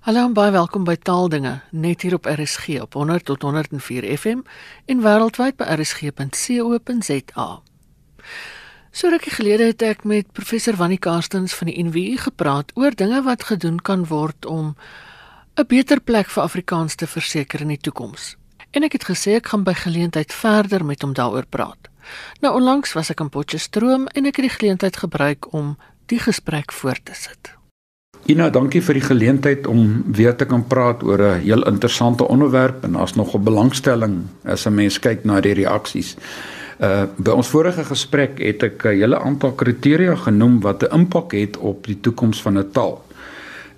Hallo en baie welkom by Taaldinge net hier op RSG op 100 tot 104 FM en wêreldwyd by rsg.co.za. So rukkie gelede het ek met professor Wannie Karstens van die NWU gepraat oor dinge wat gedoen kan word om 'n beter plek vir Afrikaans te verseker in die toekoms. En ek het gesê ek gaan by geleentheid verder met hom daaroor praat. Nou onlangs was ek in Potchefstroom en ek het die geleentheid gebruik om die gesprek voort te sit. Ina, dankie vir die geleentheid om weer te kan praat oor 'n heel interessante onderwerp en daar's nog 'n belangstelling as 'n mens kyk na die reaksies. Uh by ons vorige gesprek het ek 'n hele aantal kriteria genoem wat 'n impak het op die toekoms van 'n taal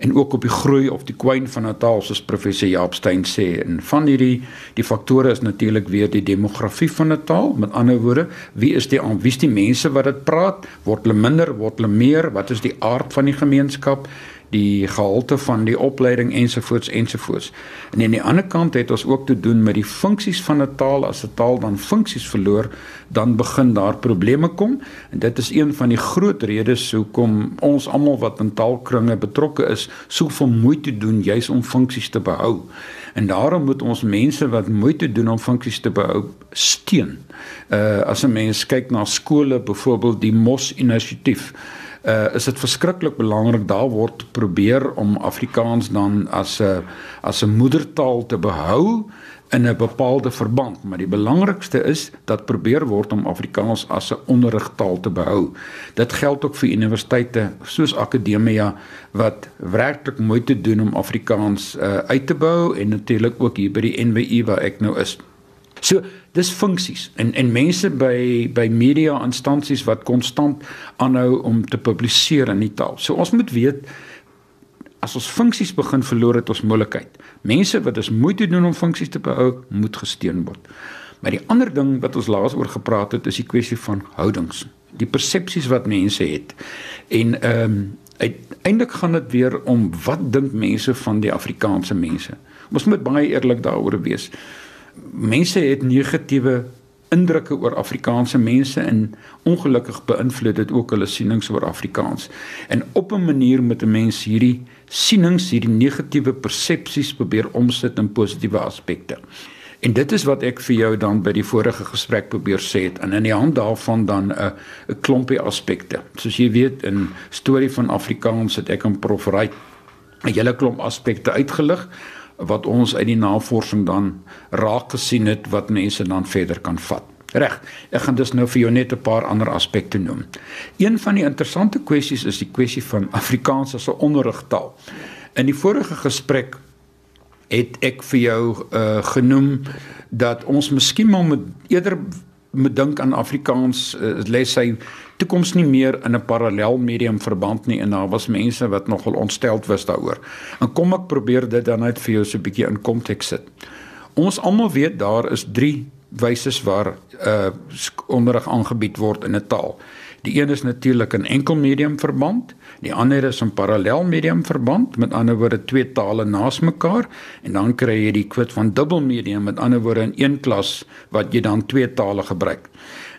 en ook op die groei of die kwyn van 'n taal soos professor Jaap Steyn sê. En van hierdie die faktore is natuurlik weer die demografie van 'n taal. Met ander woorde, wie is die wie is die mense wat dit praat? Word hulle minder, word hulle meer? Wat is die aard van die gemeenskap? Die gehalte van die opleiding ensovoorts ensovoorts. En aan die ander kant het ons ook te doen met die funksies van 'n taal. As 'n taal dan funksies verloor, dan begin daar probleme kom. En dit is een van die groot redes hoekom ons almal wat in taalkringe betrokke is, soveel moeite doen juis om funksies te behou. En daarom moet ons mense wat moeite doen om funksies te behou steun. Uh as 'n mens kyk na skole, byvoorbeeld die Mos inisiatief uh, is dit verskriklik belangrik daar word probeer om Afrikaans dan as 'n as 'n moedertaal te behou in 'n bepaalde verband, maar die belangrikste is dat probeer word om Afrikaans as 'n onderrigtaal te behou. Dit geld ook vir universiteite soos akademia wat werklik moeite doen om Afrikaans uh, uit te bou en natuurlik ook hier by die NWU waar ek nou is. So dis funksies en en mense by by media instansies wat konstant aanhou om te publiseer in die taal. So ons moet weet as ons funksies begin verloor het ons moontlikheid. Mense wat dus moeite doen om funksies te behou, moet gesteun word. Maar die ander ding wat ons laas oor gepraat het, is die kwessie van houdings, die persepsies wat mense het. En ehm um, uiteindelik gaan dit weer om wat dink mense van die Afrikaanse mense. Ons moet baie eerlik daaroor wees mense het negatiewe indrukke oor Afrikaanse mense en ongelukkig beïnvloed dit ook hulle sienings oor Afrikaans. En op 'n manier moet 'n mens hierdie sienings, hierdie negatiewe persepsies probeer omsit in positiewe aspekte. En dit is wat ek vir jou dan by die vorige gesprek probeer sê het en in die hand daarvan dan 'n 'n klompie aspekte. Soos jy weet in storie van Afrikaans het ek in Prof Wright 'n hele klomp aspekte uitgelig wat ons uit die navorsing dan raak gesien het wat mense dan verder kan vat. Reg. Ek gaan dus nou vir jou net 'n paar ander aspekte noem. Een van die interessante kwessies is die kwessie van Afrikaans as 'n onderrigtaal. In die vorige gesprek het ek vir jou uh genoem dat ons miskien maar met eerder moet dink aan Afrikaans uh, les hy toekoms nie meer in 'n parallel medium verband nie en daar was mense wat nogal ontsteld was daaroor. En kom ek probeer dit dan net vir jou so 'n bietjie in konteks sit. Ons almal weet daar is 3 wyse waar uh onderrig aangebied word in 'n taal. Die een is natuurlik 'n enkel medium verband, die ander is 'n parallel medium verband, met ander woorde twee tale naas mekaar en dan kry jy die kwit van dubbel medium, met ander woorde in een klas wat jy dan twee tale gebruik.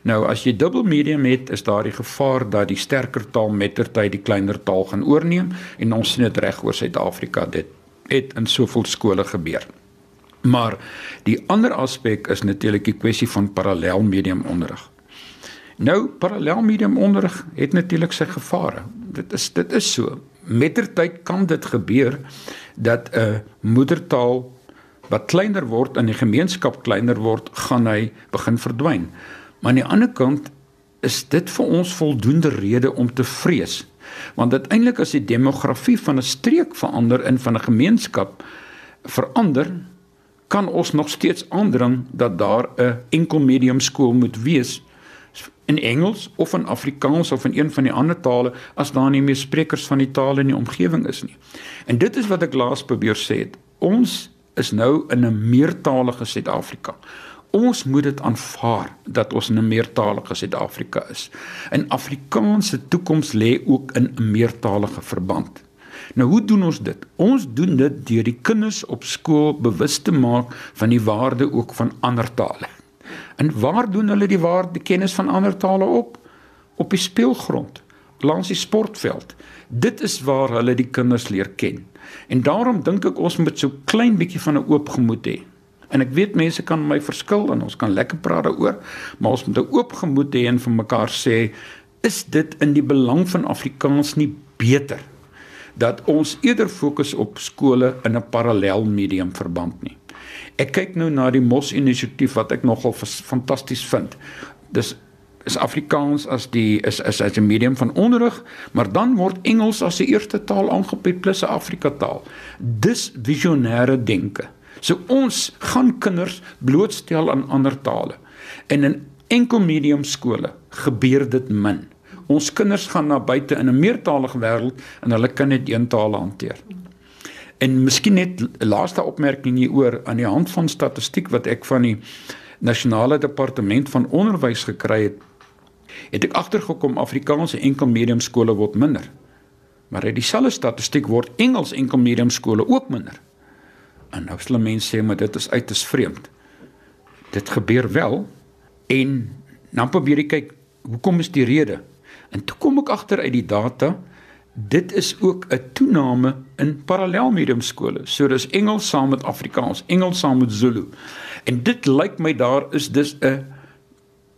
Nou as jy dubbel medium het, is daar die gevaar dat die sterker taal mettertyd die kleiner taal gaan oorneem en ons sien dit reg oor Suid-Afrika dit het in soveel skole gebeur. Maar die ander aspek is natuurlik die kwessie van parallel medium onderrig. Nou parallel medium onderrig het natuurlik sy gevare. Dit is dit is so. Mettertyd kan dit gebeur dat 'n moedertaal wat kleiner word in die gemeenskap kleiner word, gaan hy begin verdwyn. Maar aan die ander kant is dit vir ons voldoende rede om te vrees. Want uiteindelik as die demografie van 'n streek verander in van 'n gemeenskap verander, kan ons nog steeds aandring dat daar 'n enkel medium skool moet wees in Engels of in Afrikaans of in een van die ander tale as daar nie meer sprekers van die taal in die omgewing is nie. En dit is wat ek laas probeer sê het. Ons is nou in 'n meertalige Suid-Afrika. Ons moet dit aanvaar dat ons in 'n meertalige Suid-Afrika is. En Afrikaans se toekoms lê ook in 'n meertalige verband. Nou hoe doen ons dit? Ons doen dit deur die kinders op skool bewus te maak van die waarde ook van ander tale. En waar doen hulle die waarde kennis van ander tale op? Op die speelgrond, langs die sportveld. Dit is waar hulle die kinders leer ken. En daarom dink ek ons moet so klein bietjie van 'n oop gemoed hê. En ek weet mense kan my verskil en ons kan lekker praat daaroor, maar ons moet 'n oop gemoed hê en vir mekaar sê, is dit in die belang van Afrikaans nie beter dat ons eerder fokus op skole in 'n parallel medium verband nie. Ek kyk nou na die Mos inisiatief wat ek nogal fantasties vind. Dis is Afrikaans as die is is as 'n medium van onderrig, maar dan word Engels as die eerste taal aangebied plus 'n Afrika taal. Dis visionêre denke. So ons gaan kinders blootstel aan ander tale. En in enkel medium skole gebeur dit min. Ons kinders gaan na buite in 'n meertalige wêreld en hulle kan net een taal hanteer. En miskien net laaste opmerking hieroor aan die hand van statistiek wat ek van die nasionale departement van onderwys gekry het, het ek agtergekom Afrikaanse enkelmedium skole word minder. Maar uit dieselfde statistiek word Engels enkelmedium skole ook minder. En nou sal mense sê maar dit is uiters vreemd. Dit gebeur wel en dan probeer ek kyk hoekom is die rede? En toe kom ek agter uit die data dit is ook 'n toename in parallelmedium skole. So dis Engels saam met Afrikaans, Engels saam met Zulu. En dit lyk my daar is dis 'n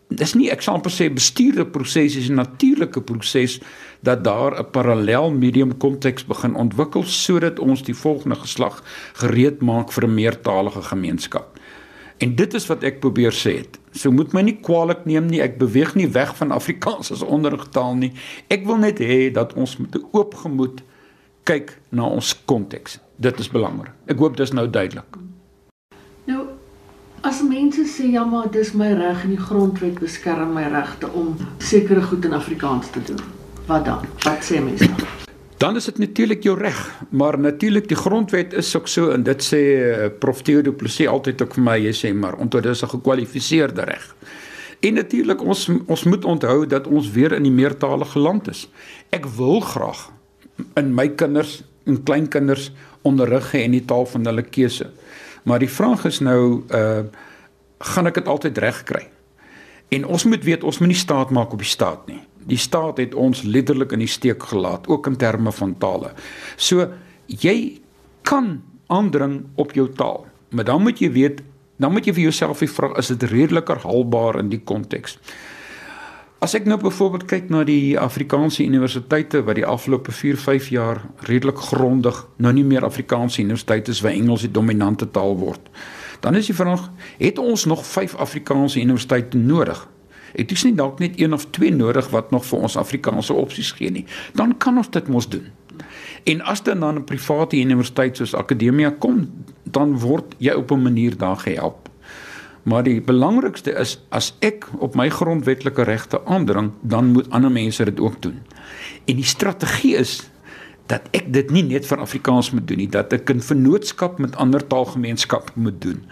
dis nie ek sal per se bestuurde proses is 'n natuurlike proses dat daar 'n parallel medium konteks begin ontwikkel sodat ons die volgende geslag gereed maak vir 'n meertalige gemeenskap. En dit is wat ek probeer sê het. So moet my nie kwaliek neem nie. Ek beweeg nie weg van Afrikaans as onderrigtaal nie. Ek wil net hê dat ons met 'n oop gemoed kyk na ons konteks. Dit is belangrik. Ek hoop dis nou duidelik. Nou as mense sê ja maar dis my reg en die grondwet beskerm my regte om sekere goed in Afrikaans te doen. Wat dan? Wat sê mense dan? Dan is dit natuurlik jou reg, maar natuurlik die grondwet is ook so en dit sê uh, Prof Theo Du Plessis altyd ook vir my, hy sê maar onthou dis 'n gekwalifiseerde reg. En natuurlik ons ons moet onthou dat ons weer in die meertalige land is. Ek wil graag in my kinders en kleinkinders onderrig hê in die taal van hulle keuse. Maar die vraag is nou uh gaan ek dit altyd reg kry? En ons moet weet ons moet nie staat maak op die staat nie die staat het ons letterlik in die steek gelaat ook in terme van tale. So jy kan aandring op jou taal, maar dan moet jy weet, dan moet jy vir jouself vra is dit redeliker haalbaar in die konteks. As ek nou byvoorbeeld kyk na die Afrikaanse universiteite wat die afgelope 4, 5 jaar redelik grondig nou nie meer Afrikaanse universiteite is waar Engels die dominante taal word. Dan is die vraag, het ons nog 5 Afrikaanse universiteite nodig? Het ons nie dalk net een of twee nodig wat nog vir ons Afrikaanse opsies gee nie. Dan kan ons dit mos doen. En as dit dan 'n private universiteit soos Akademia kom, dan word jy op 'n manier daar gehelp. Maar die belangrikste is as ek op my grondwetlike regte aandring, dan moet ander mense dit ook doen. En die strategie is dat ek dit nie net vir Afrikaans moet doen nie, dat ek 'n vennootskap met ander taalgemeenskappe moet doen.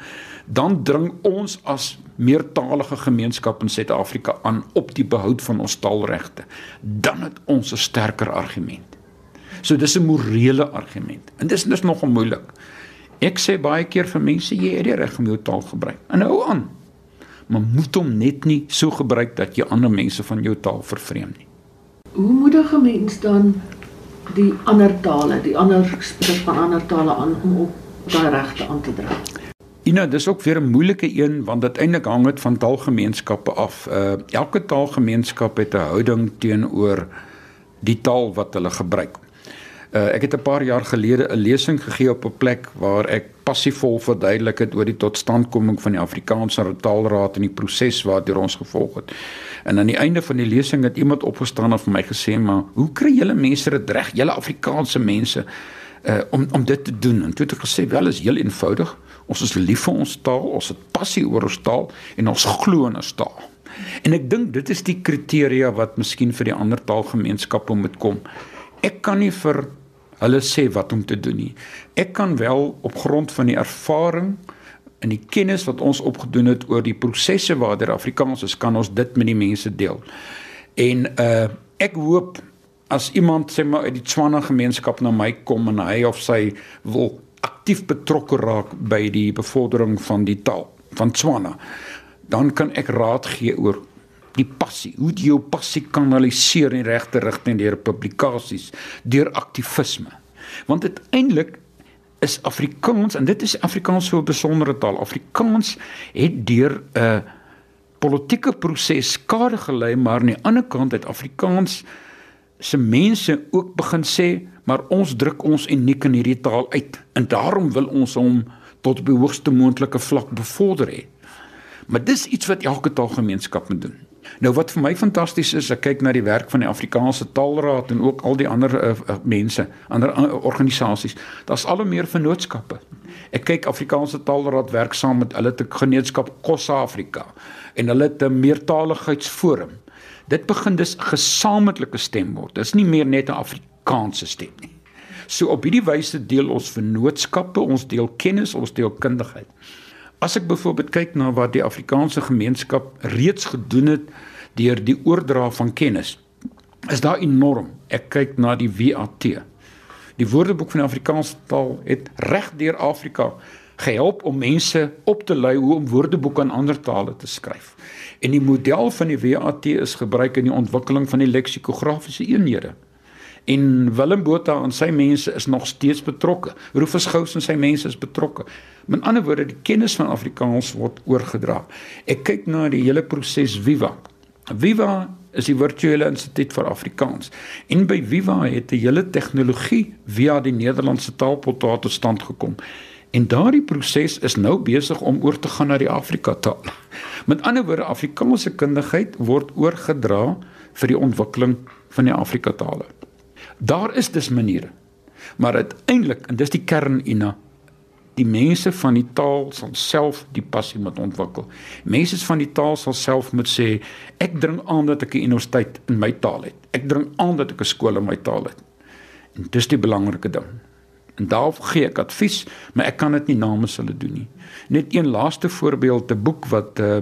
Dan dring ons as meertalige gemeenskap in Suid-Afrika aan op die behoud van ons taalregte, dan het ons 'n sterker argument. So dis 'n morele argument. En dis dis nogal moeilik. Ek sê baie keer vir mense jy het die reg om jou taal gebruik. En hou aan. Maar moet hom net nie so gebruik dat jy ander mense van jou taal vervreem nie. Hoe moedig 'n mens dan die ander tale, die ander spreek van ander tale aan om op daai regte aan te dra? Ina, dis ook weer 'n moeilike een want dit eintlik hang dit van taalgemeenskappe af. Uh elke taalgemeenskap het 'n houding teenoor die taal wat hulle gebruik. Uh ek het 'n paar jaar gelede 'n lesing gegee op 'n plek waar ek passievol verduidelik het oor die totstandkoming van die Afrikaanse Taalraad en die proses waardeur ons gevolg het. En aan die einde van die lesing het iemand opgestaan en vir my gesê, "Maar hoe kry julle mense dit reg, julle Afrikaanse mense, uh om om dit te doen?" En toe het ek gesê, "Wel, is heel eenvoudig." Ons is lief vir ons taal, ons het passie oor ons taal en ons glo in ons taal. En ek dink dit is die kriteria wat miskien vir die ander taalgemeenskappe moet kom. Ek kan nie vir hulle sê wat om te doen nie. Ek kan wel op grond van die ervaring en die kennis wat ons opgedoen het oor die prosesse waardeur Afrikaans is, kan ons dit met die mense deel. En uh ek hoop as iemand sê maar uit die Tswana gemeenskap na my kom en hy of sy wil aktief betrokke raak by die bevordering van die taal van Tswana, dan kan ek raad gee oor die passie, hoe jy jou passie kanaliseer in die regte rigting deur publikasies, deur aktivisme. Want uiteindelik is Afrikaans en dit is Afrikaans so 'n besondere taal. Afrikaans het deur 'n uh, politieke proses skade gelei, maar aan die ander kant het Afrikaans se mense ook begin sê, maar ons druk ons uniek in hierdie taal uit en daarom wil ons hom tot op die hoogste moontlike vlak bevorder hê. Maar dis iets wat elke taalgemeenskap moet doen. Nou wat vir my fantasties is, ek kyk na die werk van die Afrikaanse Taalraad en ook al die ander uh, uh, mense, ander uh, organisasies. Daar's al hoe meer vennootskappe. Ek kyk Afrikaanse Taalraad werk saam met hulle te genootskap Kossa Afrika en hulle te meertaligheidsforum. Dit begin dus 'n gesamentlike stem word. Dit is nie meer net 'n Afrikaanse stem nie. So op hierdie wyse deel ons vennootskappe, ons deel kennis, ons deel kundigheid. As ek byvoorbeeld kyk na wat die Afrikaanse gemeenskap reeds gedoen het deur die oordra van kennis, is daar enorm. Ek kyk na die WAT. Die Woordeboek van die Afrikaanse taal het reg deur Afrika gehelp om mense op te lei hoe om woordeboeke in ander tale te skryf. En die model van die WAT is gebruik in die ontwikkeling van die leksikografiese eenhede. En Willem Botha en sy mense is nog steeds betrokke. Rufus Gous en sy mense is betrokke. Met ander woorde, die kennis van Afrikaans word oorgedra. Ek kyk na die hele proses Viva. Viva is die virtuele instituut vir Afrikaans. En by Viva het 'n hele tegnologie via die Nederlandse taalportaal tot stand gekom. En daardie proses is nou besig om oor te gaan na die Afrika taal. Met ander woorde, Afrikaanse kundigheid word oorgedra vir die ontwikkeling van die Afrika tale. Daar is dus maniere. Maar uiteindelik, en dis die kern Ina, die mense van die taal sal self die passie moet ontwikkel. Mense van die taal sal self moet sê ek dring aan dat ek 'n universiteit in my taal het. Ek dring aan dat ek 'n skool in my taal het. En dis die belangrike ding. En daar gee ek advies, maar ek kan dit nie namens hulle doen nie. Net een laaste voorbeeld, 'n boek wat uh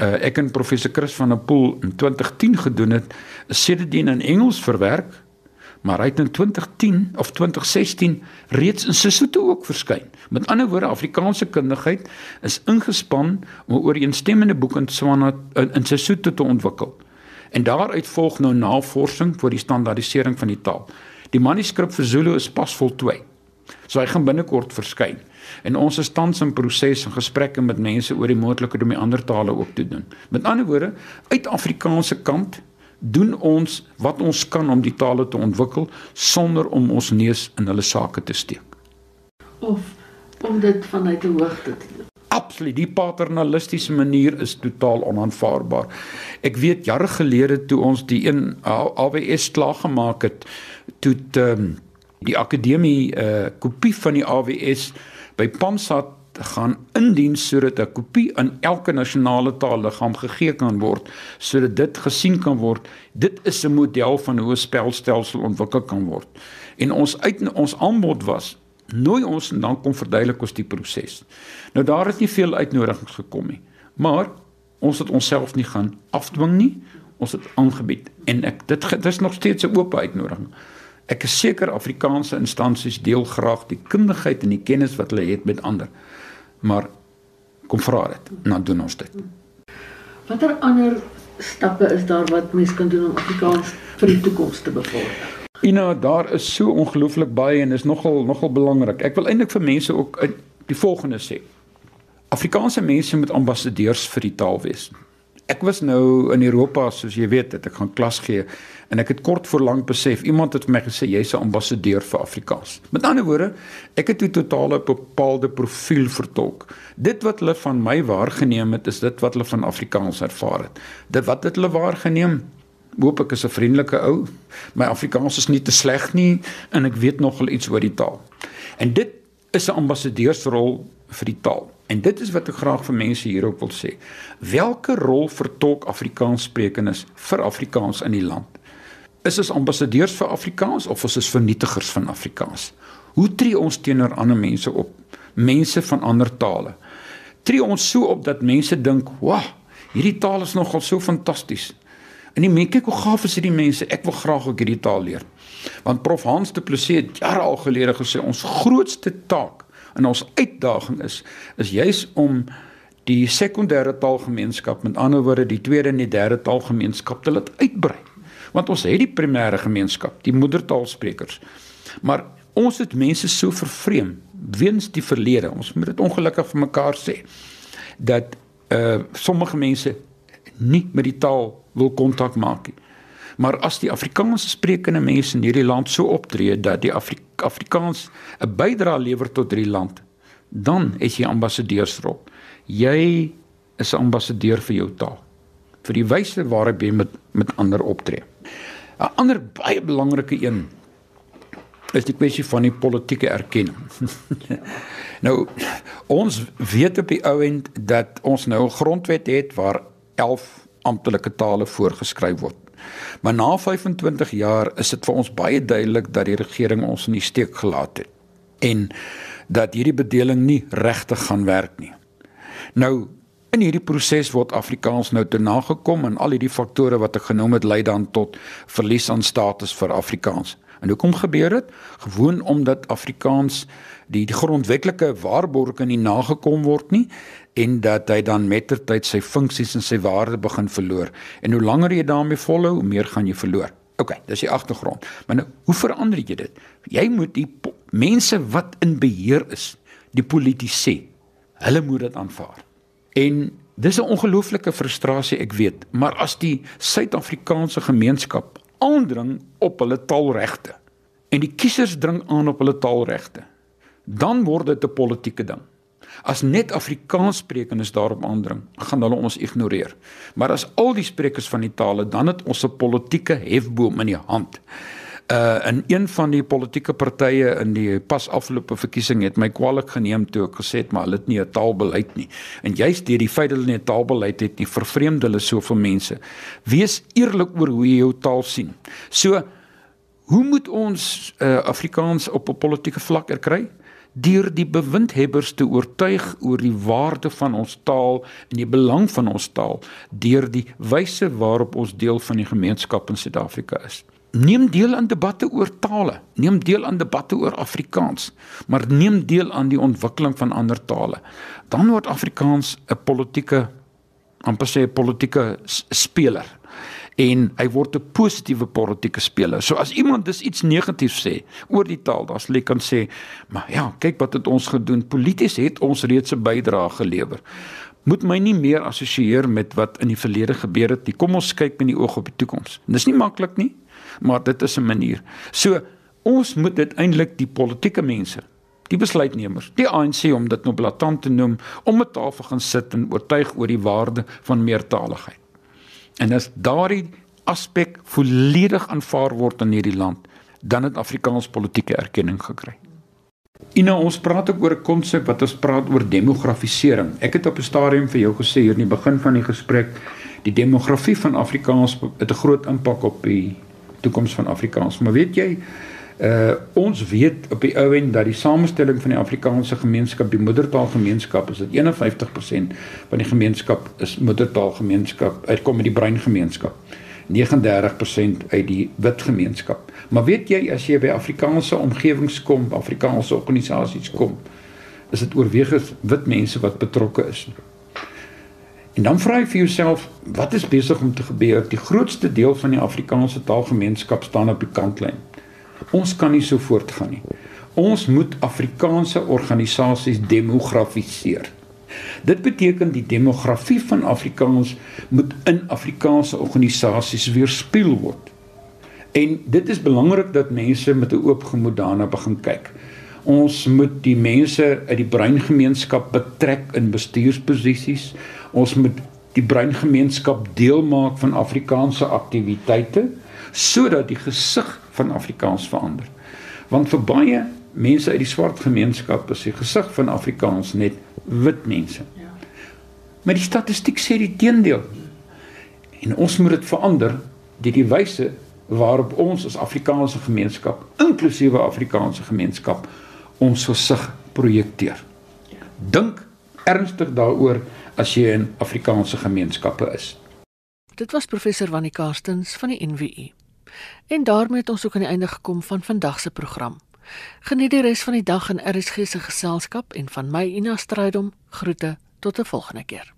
uh ek en professor Chris van der Pool in 2010 gedoen het, is sedertdien in Engels verwerk maar hy het in 2010 of 2016 reeds in Sesotho ook verskyn. Met ander woorde, Afrikaanse kundigheid is ingespan om 'n ooreenstemmende boek in Swana in, in Sesotho te ontwikkel. En daaruit volg nou navorsing vir die standaardisering van die taal. Die manuskrip vir Zulu is pas voltooi. So hy gaan binnekort verskyn. En ons is tans in proses en gesprekke met mense oor die moontlikheid om die ander tale ook te doen. Met ander woorde, uit Afrikaanse kant doen ons wat ons kan om die tale te ontwikkel sonder om ons neus in hulle sake te steek. Of om dit vanuit 'n hoogte te doen. Absoluut, die paternalistiese manier is totaal onaanvaarbaar. Ek weet jare gelede toe ons die een AWS klaar gemaak het, toe um, die akademie 'n uh, kopie van die AWS by Pamsat gaan indien sodat 'n kopie in elke nasionale taalliggaam gegee kan word sodat dit gesien kan word. Dit is 'n model van hoe 'n spelstelsel ontwikkel kan word. En ons uit ons aanbod was nooi ons en dan kom verduidelik ons die proses. Nou daar het nie veel uitnodigings gekom nie. Maar ons het onsself nie gaan afdwing nie. Ons het aangebied en ek dit dit is nog steeds 'n oop uitnodiging. Ek is seker Afrikaanse instansies deel graag die kundigheid en die kennis wat hulle het met ander maar kom vra dit en dan doen ons dit. Watter ander stappe is daar wat mense kan doen om Afrikaans vir die toekoms te bevorder? Ina, daar is so ongelooflik baie en is nogal nogal belangrik. Ek wil eintlik vir mense ook die volgende sê. Afrikaanse mense moet ambassadeurs vir die taal wees. Ek was nou in Europa, soos jy weet, het ek gaan klas gee en ek het kort voor lank besef iemand het vir my gesê jy's 'n ambassadeur vir Afrikaans. Met ander woorde, ek het 'n totale bepaalde profiel vertolk. Dit wat hulle van my waargeneem het, is dit wat hulle van Afrikaans ervaar het. Dit wat het hulle waargeneem? Hoop ek is 'n vriendelike ou. My Afrikaans is nie te sleg nie en ek weet nogal iets oor die taal. En dit is 'n ambassadeursrol vir die taal. En dit is wat ek graag vir mense hierop wil sê. Welke rol vertolk Afrikaanssprekendes vir Afrikaans in die land? Is ons ambassadeurs vir Afrikaans of is ons vernietigers van Afrikaans? Hoe tree ons teenoor ander mense op? Mense van ander tale. Tree ons so op dat mense dink, "Wag, hierdie taal is nogal so fantasties." En die mense kyk hoe gaaf is hierdie mense. Ek wil graag ook hierdie taal leer. Want Prof Hans Du Plessis het jare al gelede gesê ons grootste taak en ons uitdaging is is juis om die sekondêre taalgemeenskap met ander woorde die tweede en die derde taalgemeenskap te laat uitbrei. Want ons het die primêre gemeenskap, die moedertaalsprekers. Maar Ons het mense so vervreem weens die verlede. Ons moet dit ongelukkig vir mekaar sê dat uh sommige mense nie met die taal wil kontak maak nie. Maar as die Afrikaanse sprekende mense in hierdie land so optree dat die Afri Afrikaans 'n bydrae lewer tot hierdie land, dan is jy ambassadeursrol. Jy is 'n ambassadeur vir jou taal. Vir die wyse waarop jy met met ander optree. 'n Ander baie belangrike een is die kwessie van die politieke erkenning. nou ons weet op die ou end dat ons nou 'n grondwet het waar 11 amptelike tale voorgeskryf word. Maar na 25 jaar is dit vir ons baie duidelik dat die regering ons in die steek gelaat het en dat hierdie bedeling nie regtig gaan werk nie. Nou in hierdie proses word Afrikaans nou te nagekom en al hierdie faktore wat ek genoem het lei dan tot verlies aan status vir Afrikaans. En hoekom gebeur dit? Gewoon omdat Afrikaans die, die grondwetlike waarborge nie nagekom word nie en dat hy dan mettertyd sy funksies en sy waarde begin verloor. En hoe langer jy daarmee volhou, hoe meer gaan jy verloor. OK, dis die agtergrond. Maar nou, hoe verander jy dit? Jy moet die mense wat in beheer is, die politici, hulle moet dit aanvaar. En dis 'n ongelooflike frustrasie, ek weet, maar as die Suid-Afrikaanse gemeenskap aandring op hulle taalregte en die kiesers dring aan op hulle taalregte, dan word dit 'n politieke ding. As net Afrikaanssprekendes daarop aandring, gaan hulle ons ignoreer. Maar as al die sprekers van die tale dan het ons 'n politieke hefboom in die hand uh in een van die politieke partye in die pas afgelope verkiesing het my kwaliek geneem toe ek gesê het maar hulle het nie 'n taalbeleid nie. En juist deur die feit hulle nie 'n taalbeleid het nie, vervreemd hulle soveel mense. Wees eerlik oor hoe jy jou taal sien. So hoe moet ons uh Afrikaans op 'n politieke vlak erkry? Deur die bewindhebbers te oortuig oor die waarde van ons taal en die belang van ons taal deur die wyse waarop ons deel van die gemeenskap in Suid-Afrika is neem deel aan debatte oor tale, neem deel aan debatte oor Afrikaans, maar neem deel aan die ontwikkeling van ander tale. Dan word Afrikaans 'n politieke amper sê 'n politieke speler en hy word 'n positiewe politieke speler. So as iemand dis iets negatiefs sê oor die taal, dan sal ek kan sê, maar ja, kyk wat het ons gedoen. Polities het ons reeds 'n bydrae gelewer moet my nie meer assosieer met wat in die verlede gebeur het nie. Kom ons kyk met die oog op die toekoms. Dis nie maklik nie maar dit is 'n manier. So ons moet dit eintlik die politieke mense, die besluitnemers, die ANC om dit nou blaatant te noem, om 'n tafel gaan sit en oortuig oor die waarde van meertaligheid. En as daardie aspek volledig aanvaar word in hierdie land, dan het Afrikaans politieke erkenning gekry. Ina, ons praat ook oor 'n konsep wat ons praat oor demografisering. Ek het op 'n stadium vir jou gesê hier in die begin van die gesprek, die demografie van Afrikaans het 'n groot impak op die toekoms van Afrikaans. Maar weet jy, uh ons weet op die ou end dat die samestelling van die Afrikaanse gemeenskap, die moedertaalgemeenskap is dat 51% van die gemeenskap is moedertaalgemeenskap, uitkom met die breingemeenskap. 39% uit die wit gemeenskap. Maar weet jy as jy by Afrikaanse omgewings kom, Afrikaanse organisasies kom, is dit oorwegend wit mense wat betrokke is. En dan vra jy vir jouself, wat is besig om te gebeur? Die grootste deel van die Afrikaanse taalgemeenskap staan op die kantlyn. Ons kan nie so voortgaan nie. Ons moet Afrikaanse organisasies demografiseer. Dit beteken die demografie van Afrikaans moet in Afrikaanse organisasies weerspieël word. En dit is belangrik dat mense met 'n oop gemoed daarna begin kyk. Ons moet die mense uit die breingemeenskap betrek in bestuursposisies. Ons moet die breingemeenskap deel maak van Afrikaanse aktiwiteite sodat die gesig van Afrikaans verander. Want vir baie mense uit die swart gemeenskap is die gesig van Afrikaans net wit mense. Ja. Maar die statistiek sê die teendeel. En ons moet dit verander deur die wyse waarop ons as Afrikaanse gemeenskap, inklusiewe Afrikaanse gemeenskap, ons gesig projekteer. Ja. Dink ernstig daaroor as jy in Afrikaanse gemeenskappe is. Dit was professor Wannie Karstens van die NWU. En daarmee het ons ook aan die einde gekom van vandag se program. Geniet die res van die dag in RSG se geselskap en van my Ina Strydom groete tot 'n volgende keer.